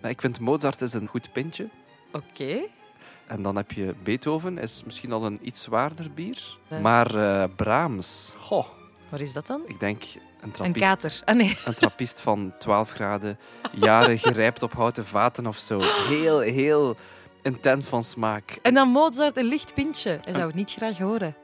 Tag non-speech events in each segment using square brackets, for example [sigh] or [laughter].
Nou, Ik vind Mozart is een goed pintje. Oké. En dan heb je Beethoven, is misschien al een iets zwaarder bier. Maar eh, Brahms, goh, Waar is dat dan? ik denk een Een trappist. kater. Ah nee. Een trappist van 12 graden, jaren [laughs] gerijpt op houten vaten of zo. Heel, heel intens van smaak. En dan Mozart, een licht pintje. Hij zou het niet graag horen.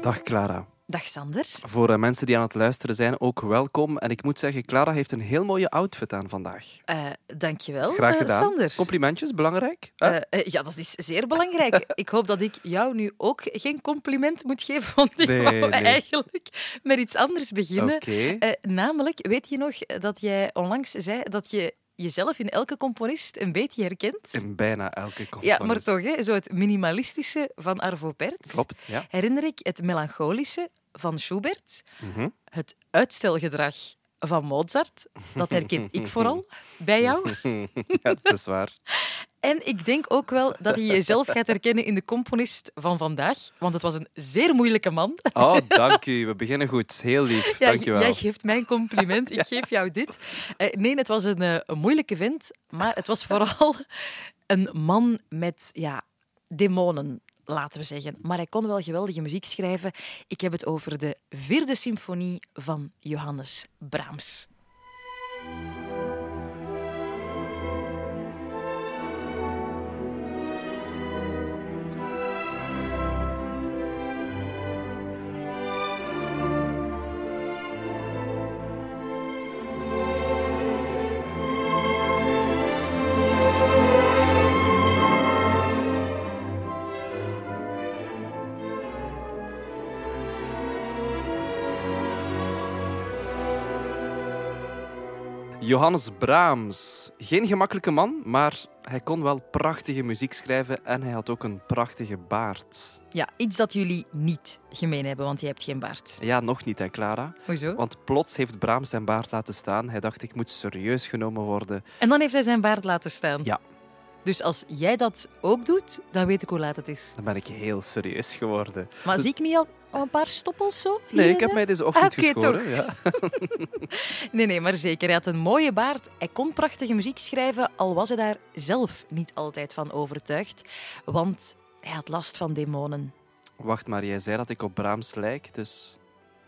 Dag Clara. Dag Sander. Voor eh, mensen die aan het luisteren zijn, ook welkom. En ik moet zeggen, Clara heeft een heel mooie outfit aan vandaag. Eh dankjewel, Graag eh, gedaan. Sander. Complimentjes, belangrijk. hè? Eh, ja, dat is zeer belangrijk. [laughs] ik hoop dat ik jou nu ook geen compliment moet geven, want ik Nee, wou nee. eigenlijk met iets anders beginnen. Eh, namelijk, weet je nog dat jij onlangs zei dat je jezelf in elke componist een beetje herkent? In bijna elke Ja, componist. maar toch, hè, zo het minimalistische van Arvo Pärt. Klopt, ja. Herinner ik het melancholische van Schubert, Mhm. het uitstelgedrag van Mozart, dat herken ik [laughs] vooral bij jou. [laughs] ja, dat is waar. En ik denk ook wel dat je jezelf gaat herkennen in de componist van vandaag, want het was een zeer moeilijke man. Oh, dank u. We beginnen goed. Heel lief. Ja, dank je wel. jij geeft mij een compliment, ik [laughs] geef jou dit. Eh, nee, het was een, eh, een moeilijke vent, maar het was vooral een man met ja, demonen, laten we zeggen. Maar hij kon wel geweldige muziek schrijven. Ik heb het over de vierde symfonie van Johannes Brahms. Johannes Brahms. Geen gemakkelijke man, maar hij kon wel prachtige muziek schrijven en hij had ook een prachtige baard. Ja, iets dat jullie niet gemeen hebben, want je hebt geen baard. Ja, nog niet, hè, Clara? Hoezo? Want plots heeft Brahms zijn baard laten staan. Hij dacht, ik moet serieus genomen worden. En dan heeft hij zijn baard laten staan. Ja. Dus als jij dat ook doet, dan weet ik hoe laat het is. Dan ben ik heel serieus geworden. Maar Dus- zie ik niet al, al een paar stoppels zo? Nee, ik heb mij deze ochtend Ah, oké, geschoren. Ja. [laughs] Nee, nee, maar zeker. Hij had een mooie baard. Hij kon prachtige muziek schrijven, al was hij daar zelf niet altijd van overtuigd. Want hij had last van demonen. Wacht maar, jij zei dat ik op Brahms lijk, dus...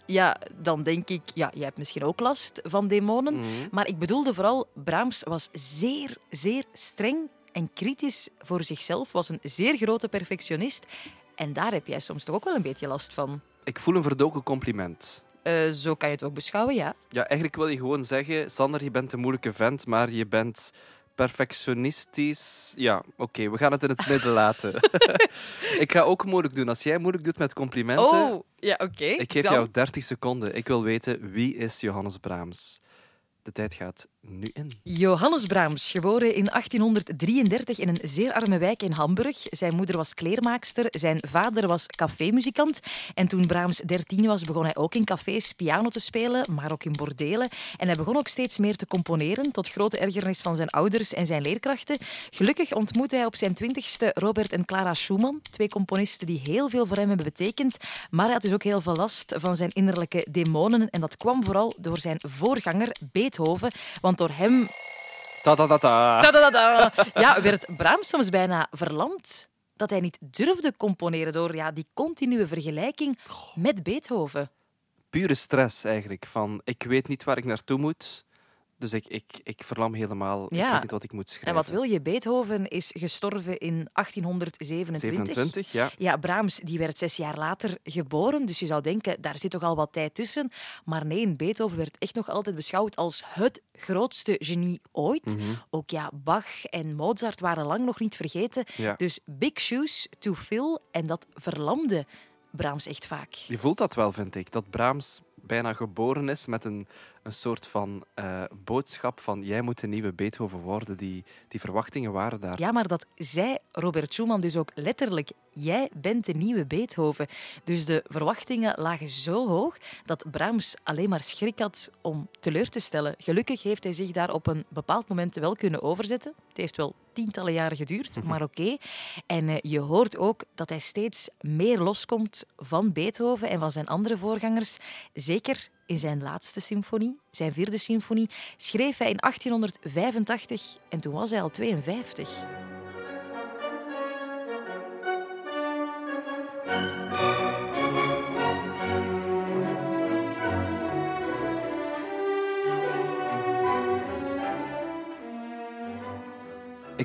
Ja, dan denk ik, ja, jij hebt misschien ook last van demonen. Mhm. Maar ik bedoelde vooral, Brahms was zeer, zeer streng en kritisch voor zichzelf. Was een zeer grote perfectionist. En daar heb jij soms toch ook wel een beetje last van. Ik voel een verdoken compliment. Eh, zo kan je het ook beschouwen, ja. Ja, eigenlijk wil je gewoon zeggen, Sander, je bent een moeilijke vent, maar je bent perfectionistisch. Ja, oké, we gaan het in het midden [laughs] laten. [laughs] ik ga ook moeilijk doen. Als jij moeilijk doet met complimenten, Oh, ja, oké. ik geef Dan- jou 30 seconden. Ik wil weten, wie is Johannes Brahms? De tijd gaat nu in. Johannes Brahms, geboren in 1833 in een zeer arme wijk in Hamburg. Zijn moeder was kleermaakster, zijn vader was cafémuzikant. En toen Brahms 13 was, begon hij ook in cafés piano te spelen, maar ook in bordelen. En hij begon ook steeds meer te componeren, tot grote ergernis van zijn ouders en zijn leerkrachten. Gelukkig ontmoette hij op zijn twintigste Robert en Clara Schumann, twee componisten die heel veel voor hem hebben betekend. Maar hij had dus ook heel veel last van zijn innerlijke demonen. En dat kwam vooral door zijn voorganger Beethoven, want door hem Ta-ta-ta-ta. Tadadada. Ja, werd Brahms soms bijna verlamd. Dat hij niet durfde componeren door ja, die continue vergelijking met Beethoven. Pure stress eigenlijk. Van, ik weet niet waar ik naartoe moet, dus ik, ik, ik verlam helemaal. Ik Ja. weet niet wat ik moet schrijven. En wat wil je? Beethoven is gestorven in 1827. 27, ja. Ja, Brahms die werd zes jaar later geboren, dus je zou denken, daar zit toch al wat tijd tussen. Maar nee, Beethoven werd echt nog altijd beschouwd als het grootste genie ooit. Mhm. Ook ja, Bach en Mozart waren lang nog niet vergeten. Ja. Dus big shoes to fill en dat verlamde Brahms echt vaak. Je voelt dat wel, vind ik. Dat Brahms bijna geboren is met een, een soort van eh, boodschap van jij moet de nieuwe Beethoven worden. Die, die verwachtingen waren daar. Ja, maar dat zei Robert Schumann dus ook letterlijk. Jij bent de nieuwe Beethoven. Dus de verwachtingen lagen zo hoog dat Brahms alleen maar schrik had om teleur te stellen. Gelukkig heeft hij zich daar op een bepaald moment wel kunnen overzetten. Het heeft wel tientallen jaren geduurd, maar oké. En eh, je hoort ook dat hij steeds meer loskomt van Beethoven en van zijn andere voorgangers. Zeker in zijn laatste symfonie, zijn vierde symfonie, schreef hij in 1885 en toen was hij al 52.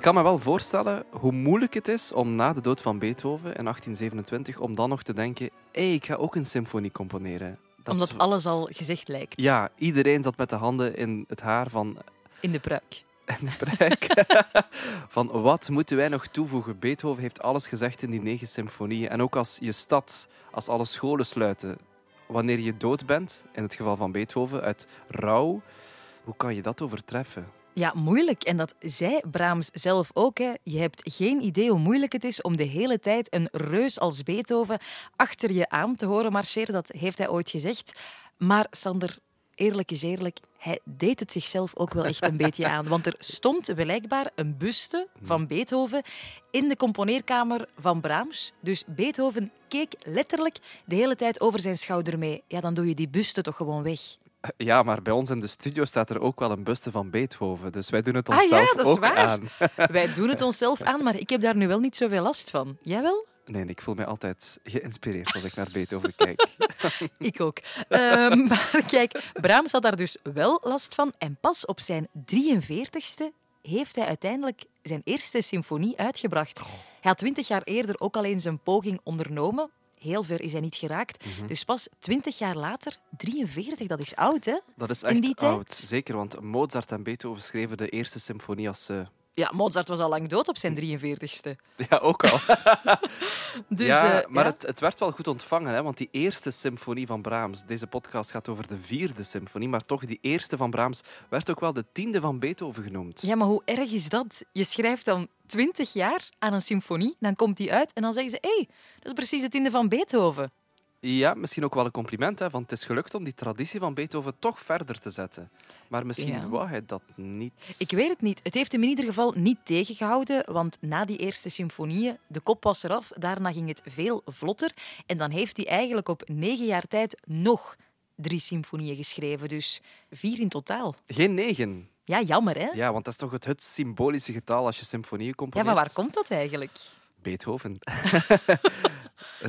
Kan me wel voorstellen hoe moeilijk het is om na de dood van Beethoven in 1827 om dan nog te denken, hé, ik ga ook een symfonie componeren. Dat- Omdat alles al gezegd lijkt. Ja, iedereen zat met de handen in het haar van In de pruik. en de bereik. [laughs] van wat moeten wij nog toevoegen? Beethoven heeft alles gezegd in die negen symfonieën. En ook als je stad, als alle scholen sluiten, wanneer je dood bent, in het geval van Beethoven, uit rouw, hoe kan je dat overtreffen? Ja, moeilijk. En dat zei Brahms zelf ook. Hè. Je hebt geen idee hoe moeilijk het is om de hele tijd een reus als Beethoven achter je aan te horen marcheren. Dat heeft hij ooit gezegd. Maar Sander, eerlijk is eerlijk, hij deed het zichzelf ook wel echt een beetje aan. Want er stond blijkbaar een buste van Beethoven in de componeerkamer van Brahms. Dus Beethoven keek letterlijk de hele tijd over zijn schouder mee. Ja, dan doe je die buste toch gewoon weg. Ja, maar bij ons in de studio staat er ook wel een buste van Beethoven. Dus wij doen het Ah ja, onszelf dat is ook waar. aan. [laughs] Wij doen het [laughs] onszelf aan, maar ik heb daar nu wel niet zoveel last van. Jij wel? Nee, ik voel mij altijd geïnspireerd als ik naar Beethoven kijk. [laughs] Ik ook. Ehm, maar kijk, Brahms had daar dus wel last van. En pas op zijn 43ste heeft hij uiteindelijk zijn eerste symfonie uitgebracht. Hij had twintig jaar eerder ook al eens een poging ondernomen. Heel ver is hij niet geraakt. Dus pas twintig jaar later, 43, dat is oud, hè? Dat is echt oud. Zeker, want Mozart en Beethoven schreven de eerste symfonie als ze... Ja, Mozart was al lang dood op zijn 43ste. Ja, ook al. [laughs] Dus, ja, eh, maar ja. Het, het werd wel goed ontvangen, hè, want die eerste symfonie van Brahms, deze podcast gaat over de vierde symfonie, maar toch, die eerste van Brahms werd ook wel de tiende van Beethoven genoemd. Ja, maar hoe erg is dat? Je schrijft dan 20 jaar aan een symfonie, dan komt die uit en dan zeggen ze: hé, hey, dat is precies het tiende van Beethoven. Ja, misschien ook wel een compliment, hè, want het is gelukt om die traditie van Beethoven toch verder te zetten. Maar misschien Ja. wou hij dat niet. Ik weet het niet. Het heeft hem in ieder geval niet tegengehouden, want na die eerste symfonieën, de kop was eraf, daarna ging het veel vlotter. En dan heeft hij eigenlijk op negen jaar tijd nog drie symfonieën geschreven, dus vier in totaal. Geen negen. Ja, jammer hè? Ja, want dat is toch het, het symbolische getal als je symfonieën Ja, componeert. van waar komt dat eigenlijk? Beethoven. [laughs]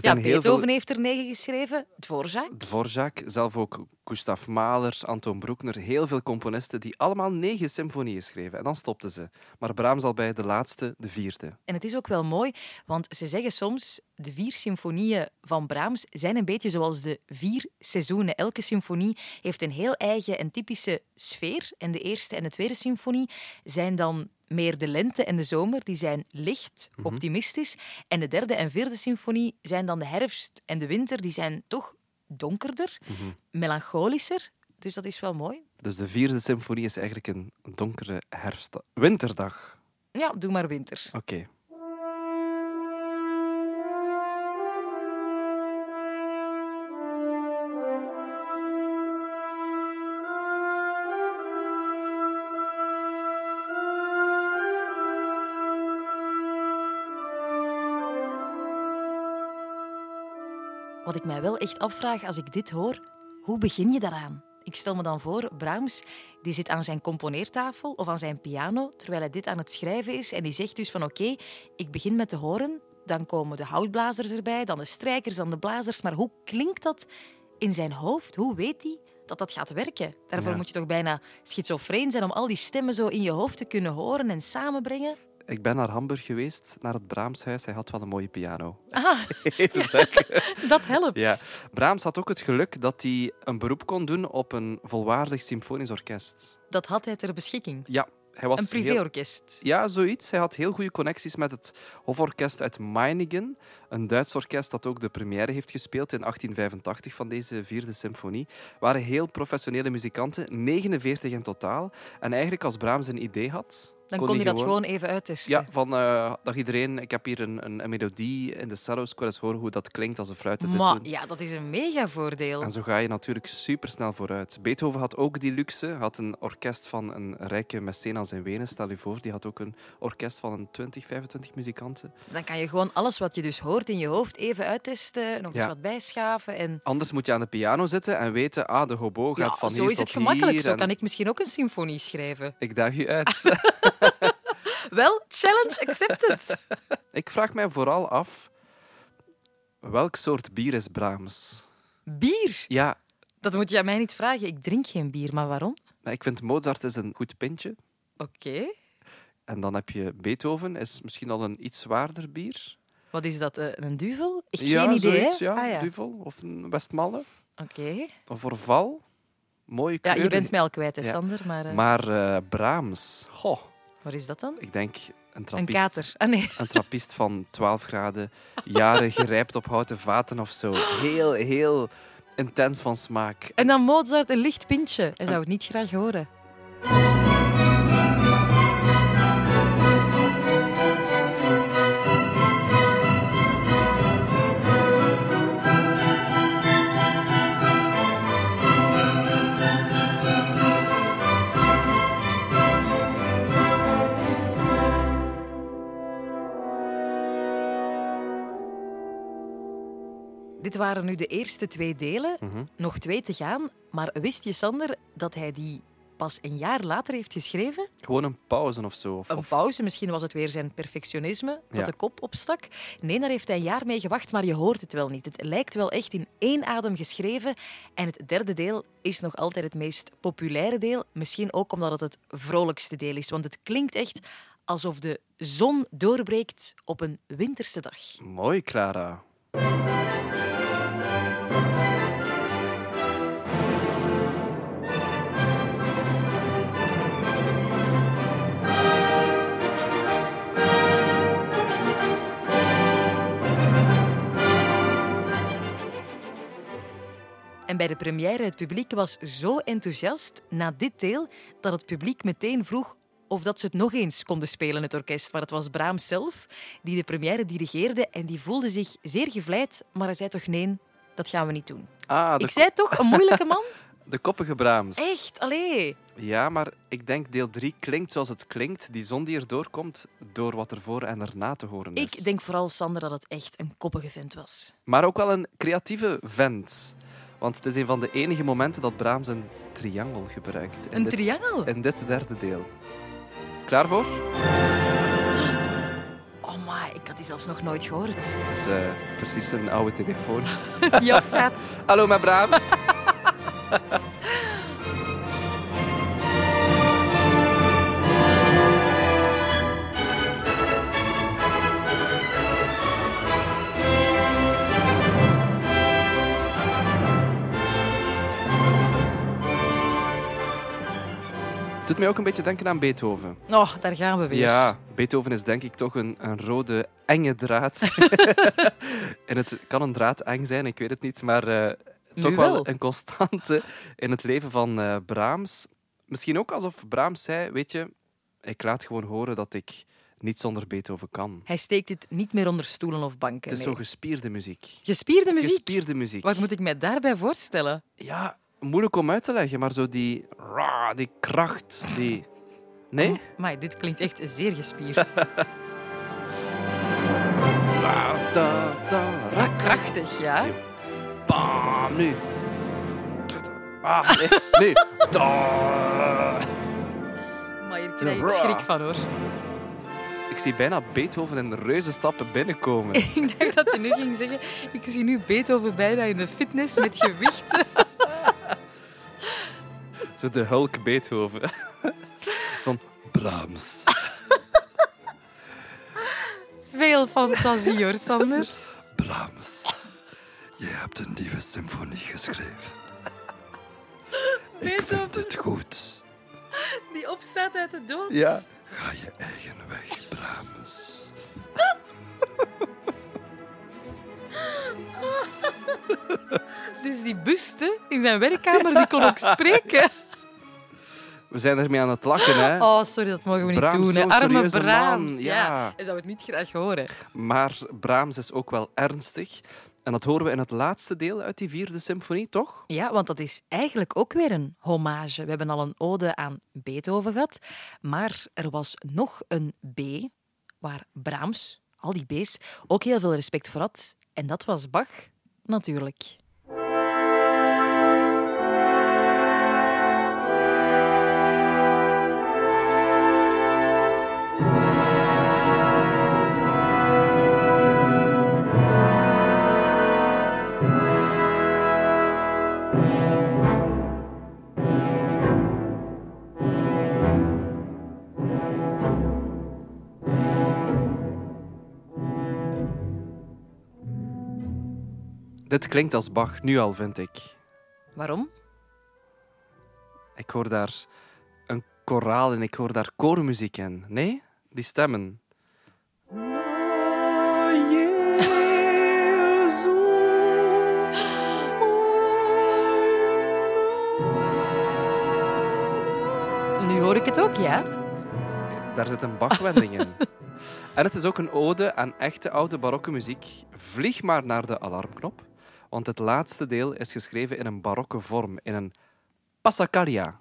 Ja, Beethoven veel- heeft er negen geschreven, Dvorak. Dvorak, zelf ook Gustav Mahler, Anton Bruckner, heel veel componisten die allemaal negen symfonieën schreven. En dan stopten ze. Maar Brahms al bij de laatste, de vierde. En het is ook wel mooi, want ze zeggen soms de vier symfonieën van Brahms zijn een beetje zoals de vier seizoenen. Elke symfonie heeft een heel eigen en typische sfeer. En de eerste en de tweede symfonie zijn dan meer de lente en de zomer. Die zijn licht, optimistisch. En de derde en vierde symfonie zijn dan de herfst en de winter. Die zijn toch donkerder, melancholischer. Dus dat is wel mooi. Dus de vierde symfonie is eigenlijk een donkere herfst... winterdag. Ja, doe maar winter. Oké. Wat ik mij wel echt afvraag als ik dit hoor, hoe begin je daaraan? Ik stel me dan voor, Brahms die zit aan zijn componeertafel of aan zijn piano terwijl hij dit aan het schrijven is en die zegt dus van oké, ik begin met de horen, dan komen de houtblazers erbij, dan de strijkers, dan de blazers, maar hoe klinkt dat in zijn hoofd? Hoe weet hij dat dat gaat werken? Daarvoor Ja. moet je toch bijna schizofreen zijn om al die stemmen zo in je hoofd te kunnen horen en samenbrengen? Ik ben naar Hamburg geweest, naar het Brahmshuis. Hij had wel een mooie piano. Ah, [laughs] Even zeggen. [laughs] dat helpt. Ja. Brahms had ook het geluk dat hij een beroep kon doen op een volwaardig symfonisch orkest. Dat had hij ter beschikking. Ja, hij was Een heel- privéorkest. Ja, zoiets. Hij had heel goede connecties met het hoforkest uit Meiningen, een Duits orkest dat ook de première heeft gespeeld in 1885 van deze vierde symfonie. waren heel professionele muzikanten, 49 in totaal. En eigenlijk als Brahms een idee had, Dan kon die dat gewoon- gewoon even uittesten. Ja, van eh, dag iedereen, ik heb hier een, een, een melodie in de cello's. Ik wil eens horen hoe dat klinkt als fluiten dit Maar ja, dat is een mega voordeel. En zo ga je natuurlijk supersnel vooruit. Beethoven had ook die luxe. had een orkest van een rijke mecenas in Wenen. Stel je voor, die had ook een orkest van een 20, 25 muzikanten. Dan kan je gewoon alles wat je dus hoort in je hoofd even uittesten, nog eens Ja. wat bijschaven. En Anders moet je aan de piano zitten en weten, ah, de hobo gaat ja, van zo hier is het tot gemakkelijk. Zo en kan ik misschien ook een symfonie schrijven. Ik daag je uit. [laughs] Wel, challenge accepted. [laughs] ik vraag mij vooral af, welk soort bier is Brahms? Bier. Ja, Dat moet je aan mij niet vragen. Ik drink geen bier, maar waarom? ik vind Mozart is een goed pintje. Oké. En dan heb je Beethoven, is misschien al een iets zwaarder bier. Wat is dat? eh, een duvel? Ja, geen idee, zoiets, ja. Ah, ja. Duvel of een Westmalle. Oké. Of Orval. Mooie Ja, kleuren. je bent mij al kwijt, hè, Ja. Sander. Maar, eh, Maar eh, Brahms, goh, waar is dat dan? ik denk een Een trappist. kater. Ah, nee. Een trappist van 12 graden, jaren gerijpt op houten vaten of zo. Heel, heel intens van smaak. En dan Mozart, een licht pintje. Hij zou het niet graag horen. Dit waren nu de eerste twee delen. Mhm. Nog twee te gaan. Maar wist je, Sander, dat hij die pas een jaar later heeft geschreven? Gewoon een pauze of zo. Of, Een pauze, misschien was het weer zijn perfectionisme dat Ja. de kop opstak. Nee, daar heeft hij een jaar mee gewacht, maar je hoort het wel niet. Het lijkt wel echt in één adem geschreven. En het derde deel is nog altijd het meest populaire deel. Misschien ook omdat het het vrolijkste deel is. Want het klinkt echt alsof de zon doorbreekt op een winterse dag. Mooi, Clara. En bij de première, het publiek was zo enthousiast na dit deel dat het publiek meteen vroeg of dat ze het nog eens konden spelen, het orkest. Maar het was Brahms zelf die de première dirigeerde en die voelde zich zeer gevleid, maar hij zei toch nee, dat gaan we niet doen. Ah, de, Ik zei toch, een moeilijke man? [laughs] de koppige Brahms. Echt, allee. Ja, maar ik denk deel 3 klinkt zoals het klinkt. Die zon die erdoor komt, door wat er voor en erna te horen is. Ik denk vooral, Sander, dat het echt een koppige vent was. Maar ook wel een creatieve vent. Want het is een van de enige momenten dat Brahms een triangel gebruikt. In Een dit, triangel? in dit derde deel. Klaar voor? Oh my, ik had die zelfs nog nooit gehoord. Het is eh, precies een oude telefoon. [laughs] Afgaat. Hallo, met Brahms. [laughs] doet mij ook een beetje denken aan Beethoven. Oh, daar gaan we weer. Ja, Beethoven is denk ik toch een, een rode, enge draad. [laughs] en het kan een draad eng zijn, ik weet het niet, maar eh, toch wel. wel. een constante in het leven van eh, Brahms. Misschien ook alsof Brahms zei, weet je, ik laat gewoon horen dat ik niet zonder Beethoven kan. Hij steekt het niet meer onder stoelen of banken. Het is nee. zo gespierde muziek. Gespierde muziek? Gespierde muziek. Wat moet ik mij daarbij voorstellen? Ja, moeilijk om uit te leggen, maar zo die, die kracht, die... Nee? Maar dit klinkt echt zeer gespierd. [laughs] Ra, da, da, ra, Krachtig, ja. Bam, nu. Ah, nee. [laughs] Da. Maar hier krijg ik schrik van, hoor. Ik zie bijna Beethoven in reuzenstappen binnenkomen. [laughs] Ik dacht dat je nu ging zeggen... Ik zie nu Beethoven bijna in de fitness met gewichten. Zo de Hulk Beethoven. [laughs] Zo'n Brahms. Veel fantasie, hoor, Sander. Brahms. Je hebt een nieuwe symfonie geschreven. Beethoven het goed. die opstaat uit de dood. Ja. Ga je eigen weg, Brahms. [laughs] Dus die buste in zijn werkkamer, die kon ook spreken. [laughs] We zijn ermee aan het lachen, hè. Oh, sorry, dat mogen we niet doen. hè. Arme man, Brahms. Ja. ja. Hij zou het niet graag horen. Maar Brahms is ook wel ernstig. En dat horen we in het laatste deel uit die vierde symfonie, toch? Ja, want dat is eigenlijk ook weer een hommage. We hebben al een ode aan Beethoven gehad, maar er was nog een B waar Brahms, al die B's, ook heel veel respect voor had. En dat was Bach, natuurlijk. Dit klinkt als Bach, nu al, vind ik. Waarom? Ik hoor daar een koraal en ik hoor daar koormuziek in. Nee? Die stemmen. Nu hoor ik het ook, ja. Daar zit een Bachwending in. [laughs] En het is ook een ode aan echte oude barokke muziek. Vlieg maar naar de alarmknop, want het laatste deel is geschreven in een barokke vorm, in een passacaglia.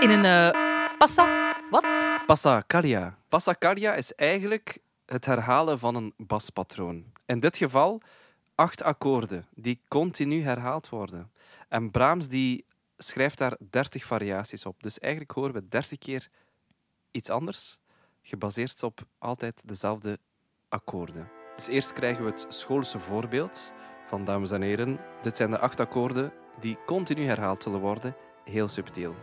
In een eh passa... Wat? Passacaglia. Passacaglia is eigenlijk het herhalen van een baspatroon. In dit geval acht akkoorden die continu herhaald worden. En Brahms die schrijft daar dertig variaties op. Dus eigenlijk horen we dertig keer iets anders, gebaseerd op altijd dezelfde akkoorden. Dus eerst krijgen we het schoolse voorbeeld van dames en heren. Dit zijn de acht akkoorden die continu herhaald zullen worden, heel subtiel.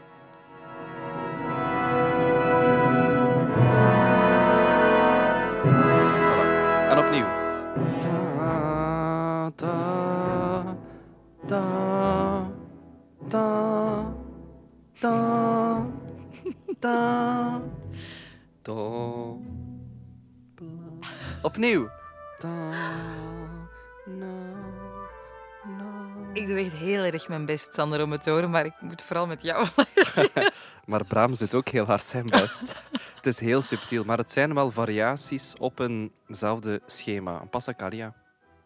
Voilà. En opnieuw. Da, da, da, da, da, da, do. Opnieuw. Da, Ik doe echt heel erg mijn best, Sander, om het te horen, maar ik moet vooral met jou. [laughs] [laughs] Maar Brahms doet ook heel hard zijn best. [laughs] het is heel subtiel, maar het zijn wel variaties op eenzelfde schema. Een passacaglia.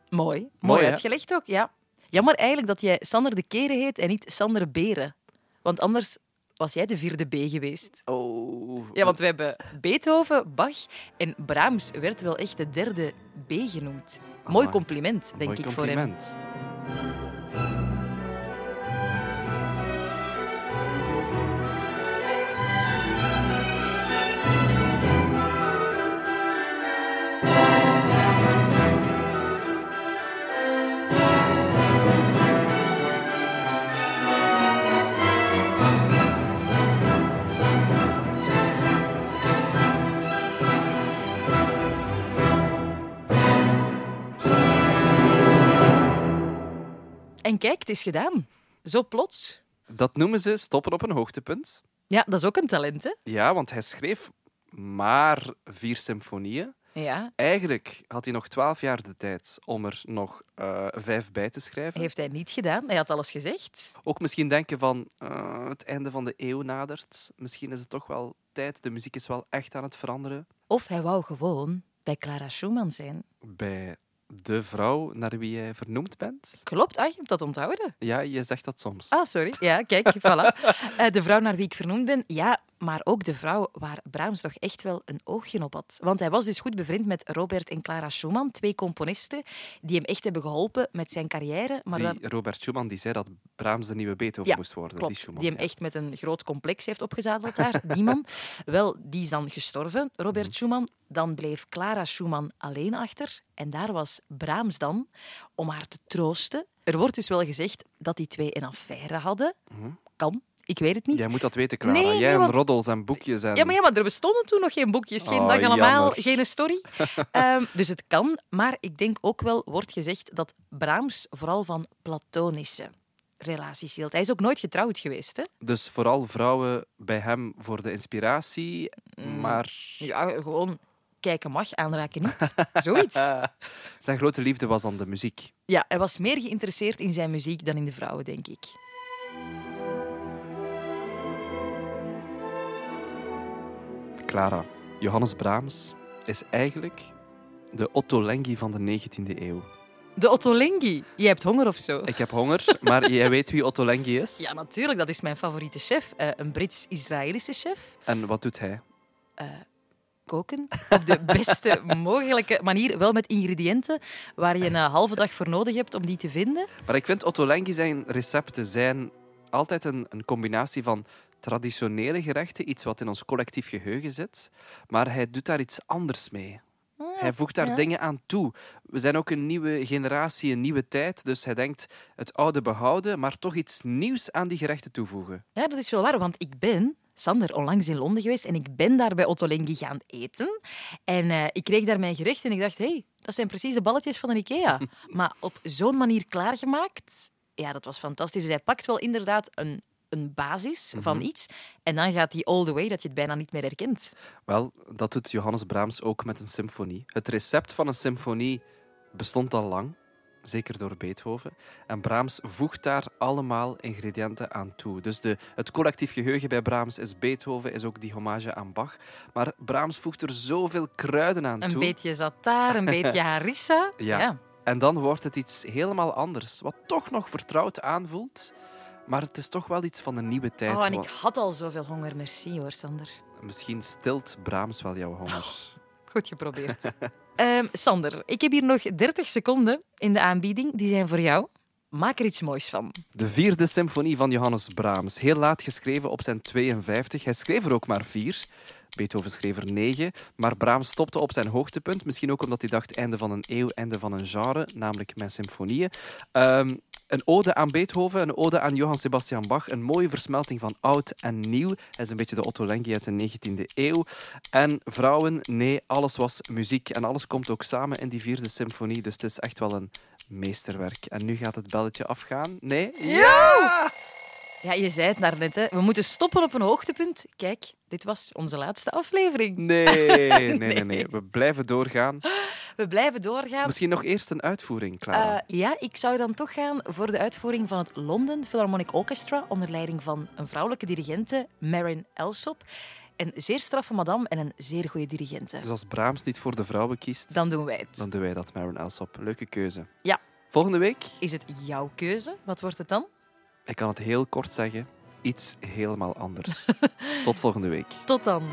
Mooi. Mooi, uitgelegd ook, ja. Jammer eigenlijk dat jij Sander de Keren heet en niet Sander Beren. Want anders was jij de vierde B geweest. Oh. Ja, want we hebben Beethoven, Bach en Brahms werd wel echt de derde B genoemd. Mooi compliment, denk Mooi ik, voor hem. En kijk, het is gedaan. Zo plots. Dat noemen ze stoppen op een hoogtepunt. Ja, dat is ook een talent, hè? Ja, want hij schreef maar vier symfonieën. Ja. Eigenlijk had hij nog twaalf jaar de tijd om er nog eh, vijf bij te schrijven. Heeft hij niet gedaan. Hij had alles gezegd. Ook misschien denken van eh, het einde van de eeuw nadert. Misschien is het toch wel tijd. De muziek is wel echt aan het veranderen. Of hij wou gewoon bij Clara Schumann zijn. Bij de vrouw naar wie jij vernoemd bent. Klopt, ah, je hebt dat onthouden. Ja, je zegt dat soms. Ah, sorry. Ja, kijk, voilà. [laughs] Eh, de vrouw naar wie ik vernoemd ben, ja, maar ook de vrouw waar Brahms toch echt wel een oogje op had. Want hij was dus goed bevriend met Robert en Clara Schumann, twee componisten die hem echt hebben geholpen met zijn carrière. Maar die Robert Schumann die zei dat Brahms de nieuwe Beethoven Ja, moest worden. klopt, die Schumann. die hem ja. echt met een groot complex heeft opgezadeld daar, die man. [laughs] Wel, die is dan gestorven, Robert Mhm. Schumann. Dan bleef Clara Schumann alleen achter. En daar was Brahms dan om haar te troosten. Er wordt dus wel gezegd dat die twee een affaire hadden. Kan, ik weet het niet. Jij moet dat weten, Clara. Nee, jij nee, en want- roddels en boekjes. En... Ja, maar, ja, maar er bestonden toen nog geen boekjes, geen Oh, dag allemaal, jammer. geen story. [laughs] Ehm, dus het kan, maar ik denk ook wel, wordt gezegd, dat Brahms vooral van platonische relaties hield. Hij is ook nooit getrouwd geweest. Hè? Dus vooral vrouwen bij hem voor de inspiratie, Mm. maar Ja, gewoon kijken mag, aanraken niet. Zoiets. [laughs] zijn grote liefde was dan de muziek. Ja, hij was meer geïnteresseerd in zijn muziek dan in de vrouwen, denk ik. Clara, Johannes Brahms is eigenlijk de Otto Lengi van de 19e eeuw. De Ottolenghi. Je hebt honger of zo? Ik heb honger, maar [laughs] jij weet wie Otto Lengi is? Ja, natuurlijk. Dat is mijn favoriete chef. Uh, een Brits-Israëlische chef. En wat doet hij? Uh, koken op de beste [laughs] mogelijke manier. Wel met ingrediënten waar je een halve dag voor nodig hebt om die te vinden. Maar ik vind Otto Lengi zijn recepten zijn altijd een, een combinatie van traditionele gerechten, iets wat in ons collectief geheugen zit, maar hij doet daar iets anders mee. Hij voegt daar dingen aan toe. We zijn ook een nieuwe generatie, een nieuwe tijd. Dus hij denkt het oude behouden, maar toch iets nieuws aan die gerechten toevoegen. Ja, dat is wel waar, want ik ben Sander, onlangs in Londen geweest en ik ben daar bij Otto Lengi gaan eten. En uh, ik kreeg daar mijn gerecht en ik dacht, hé, hey, dat zijn precies de balletjes van een Ikea. [laughs] maar op zo'n manier klaargemaakt, ja, dat was fantastisch. Dus hij pakt wel inderdaad een een basis van mhm. iets. En dan gaat die all the way dat je het bijna niet meer herkent. Wel, dat doet Johannes Brahms ook met een symfonie. Het recept van een symfonie bestond al lang, zeker door Beethoven. En Brahms voegt daar allemaal ingrediënten aan toe. Dus de, het collectief geheugen bij Brahms is Beethoven, is ook die hommage aan Bach. Maar Brahms voegt er zoveel kruiden aan een toe. Een beetje zataar, een beetje harissa. ja. ja. En dan wordt het iets helemaal anders, wat toch nog vertrouwd aanvoelt. Maar het is toch wel iets van een nieuwe tijd. Oh, en ik had al zoveel honger. Merci hoor, Sander. Misschien stilt Brahms wel jouw honger. Oh, goed geprobeerd. um, [laughs] Sander, ik heb hier nog 30 seconden in de aanbieding. Die zijn voor jou. Maak er iets moois van. De vierde symfonie van Johannes Brahms. Heel laat geschreven op zijn 52. Hij schreef er ook maar vier. Beethoven schreef er negen, maar Brahms stopte op zijn hoogtepunt. Misschien ook omdat hij dacht einde van een eeuw, einde van een genre, namelijk met symfonieën. Um, een ode aan Beethoven, een ode aan Johann Sebastian Bach. Een mooie versmelting van oud en nieuw. Hij is een beetje de Otto Lengi uit de 19e eeuw. En vrouwen, nee, alles was muziek. En alles komt ook samen in die vierde symfonie. Dus het is echt wel een meesterwerk. En nu gaat het belletje afgaan. Nee? Ja! Ja, je zei het daarnet. Hè. We moeten stoppen op een hoogtepunt. Kijk, dit was onze laatste aflevering. Nee, nee, nee. nee. [laughs] We blijven doorgaan. We blijven doorgaan. Misschien nog eerst een uitvoering, Clara. Uh, ja, ik zou dan toch gaan voor de uitvoering van het London Philharmonic Orchestra onder leiding van een vrouwelijke dirigente, Marin Elsop. Een zeer straffe madame en een zeer goede dirigente. Dus als Brahms niet voor de vrouwen kiest... Dan doen wij het. Dan doen wij dat, Marin Elsop. Leuke keuze. Ja. Volgende week... Is het jouw keuze? Wat wordt het dan? Ik kan het heel kort zeggen. Iets helemaal anders. [laughs] Tot volgende week. Tot dan.